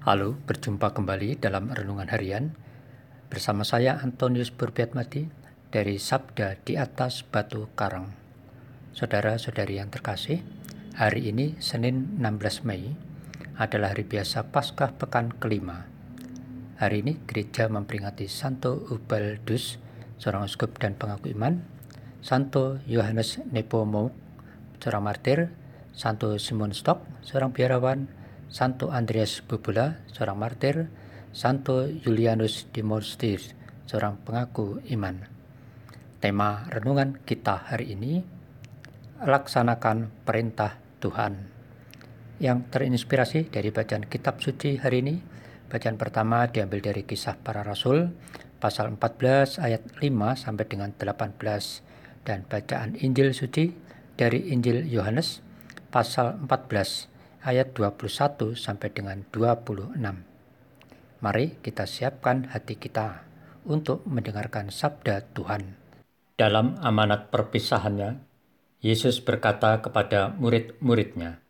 Halo, berjumpa kembali dalam Renungan Harian bersama saya Antonius Burbiatmadi dari Sabda di atas Batu Karang. Saudara-saudari yang terkasih, hari ini Senin 16 Mei adalah hari biasa Paskah pekan kelima. Hari ini gereja memperingati Santo Ubaldus, seorang uskup dan pengaku iman, Santo Yohanes Nepomucene, seorang martir, Santo Simon Stock, seorang biarawan, Santo Andreas Bubula, seorang martir, Santo Julianus Dimostir, seorang pengaku iman. Tema renungan kita hari ini, laksanakan perintah Tuhan. Yang terinspirasi dari bacaan kitab suci hari ini, bacaan pertama diambil dari kisah para rasul, pasal 14 ayat 5 sampai dengan 18, dan bacaan Injil suci dari Injil Yohanes, pasal 14 ayat 21 sampai dengan 26. Mari kita siapkan hati kita untuk mendengarkan sabda Tuhan. Dalam amanat perpisahannya, Yesus berkata kepada murid-muridnya,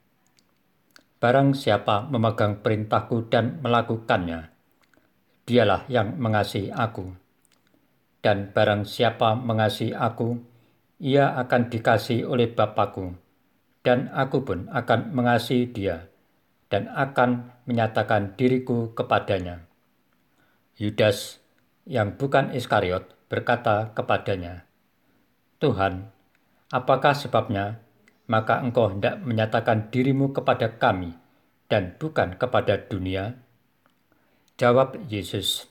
Barang siapa memegang perintahku dan melakukannya, dialah yang mengasihi aku. Dan barang siapa mengasihi aku, ia akan dikasih oleh Bapakku dan aku pun akan mengasihi dia dan akan menyatakan diriku kepadanya. Yudas yang bukan Iskariot berkata kepadanya, Tuhan, apakah sebabnya maka engkau hendak menyatakan dirimu kepada kami dan bukan kepada dunia? Jawab Yesus,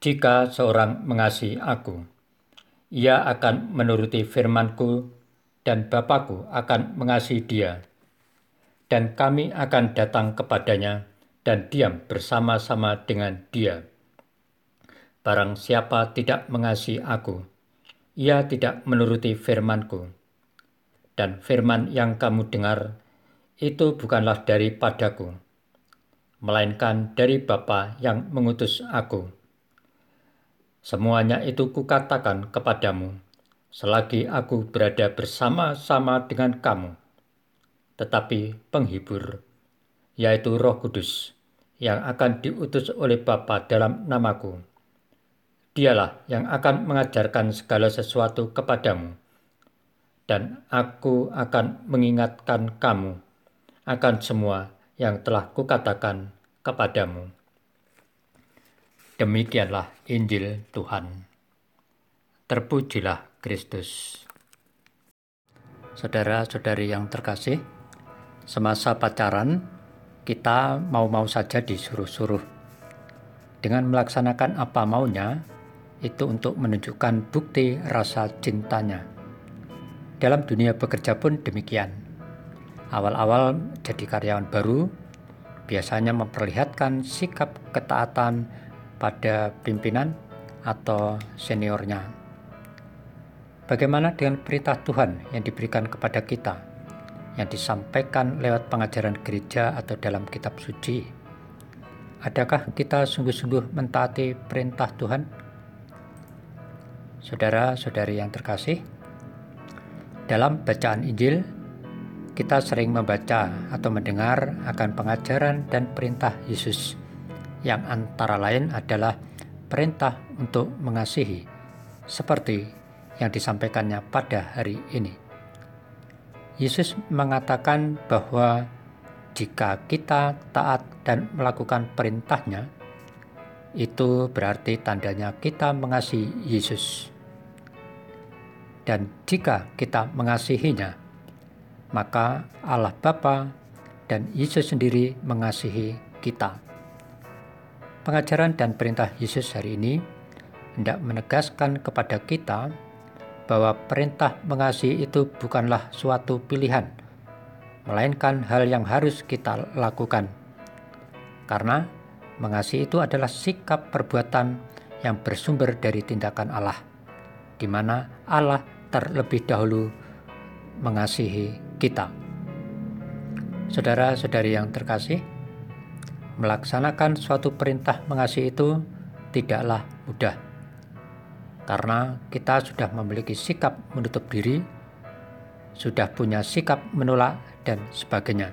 Jika seorang mengasihi aku, ia akan menuruti firmanku dan Bapakku akan mengasihi dia. Dan kami akan datang kepadanya dan diam bersama-sama dengan dia. Barang siapa tidak mengasihi aku, ia tidak menuruti firmanku. Dan firman yang kamu dengar, itu bukanlah daripadaku, melainkan dari Bapa yang mengutus aku. Semuanya itu kukatakan kepadamu, selagi aku berada bersama-sama dengan kamu. Tetapi penghibur, yaitu roh kudus, yang akan diutus oleh Bapa dalam namaku. Dialah yang akan mengajarkan segala sesuatu kepadamu, dan aku akan mengingatkan kamu akan semua yang telah kukatakan kepadamu. Demikianlah Injil Tuhan. Terpujilah Kristus. Saudara-saudari yang terkasih, semasa pacaran kita mau-mau saja disuruh-suruh. Dengan melaksanakan apa maunya, itu untuk menunjukkan bukti rasa cintanya. Dalam dunia bekerja pun demikian. Awal-awal jadi karyawan baru, biasanya memperlihatkan sikap ketaatan pada pimpinan atau seniornya. Bagaimana dengan perintah Tuhan yang diberikan kepada kita, yang disampaikan lewat pengajaran gereja atau dalam kitab suci? Adakah kita sungguh-sungguh mentaati perintah Tuhan? Saudara-saudari yang terkasih, dalam bacaan Injil, kita sering membaca atau mendengar akan pengajaran dan perintah Yesus, yang antara lain adalah perintah untuk mengasihi, seperti yang disampaikannya pada hari ini. Yesus mengatakan bahwa jika kita taat dan melakukan perintahnya, itu berarti tandanya kita mengasihi Yesus. Dan jika kita mengasihinya, maka Allah Bapa dan Yesus sendiri mengasihi kita. Pengajaran dan perintah Yesus hari ini hendak menegaskan kepada kita bahwa perintah mengasihi itu bukanlah suatu pilihan, melainkan hal yang harus kita lakukan. Karena mengasihi itu adalah sikap perbuatan yang bersumber dari tindakan Allah, di mana Allah terlebih dahulu mengasihi kita. Saudara-saudari yang terkasih, melaksanakan suatu perintah mengasihi itu tidaklah mudah karena kita sudah memiliki sikap menutup diri, sudah punya sikap menolak, dan sebagainya.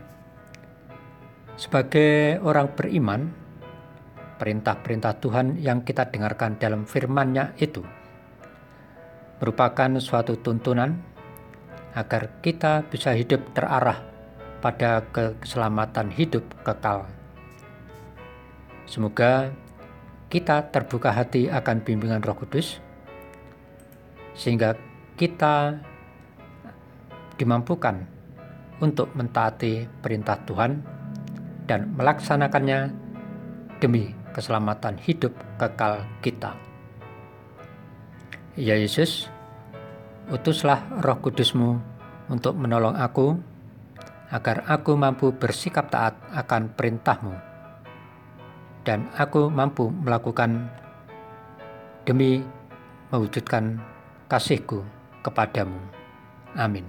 Sebagai orang beriman, perintah-perintah Tuhan yang kita dengarkan dalam firman-Nya itu merupakan suatu tuntunan agar kita bisa hidup terarah pada keselamatan hidup kekal. Semoga kita terbuka hati akan bimbingan Roh Kudus, sehingga kita dimampukan untuk mentaati perintah Tuhan dan melaksanakannya demi keselamatan hidup kekal kita. Ya Yesus, utuslah roh kudusmu untuk menolong aku, agar aku mampu bersikap taat akan perintahmu, dan aku mampu melakukan demi mewujudkan kasihku kepadamu. Amin.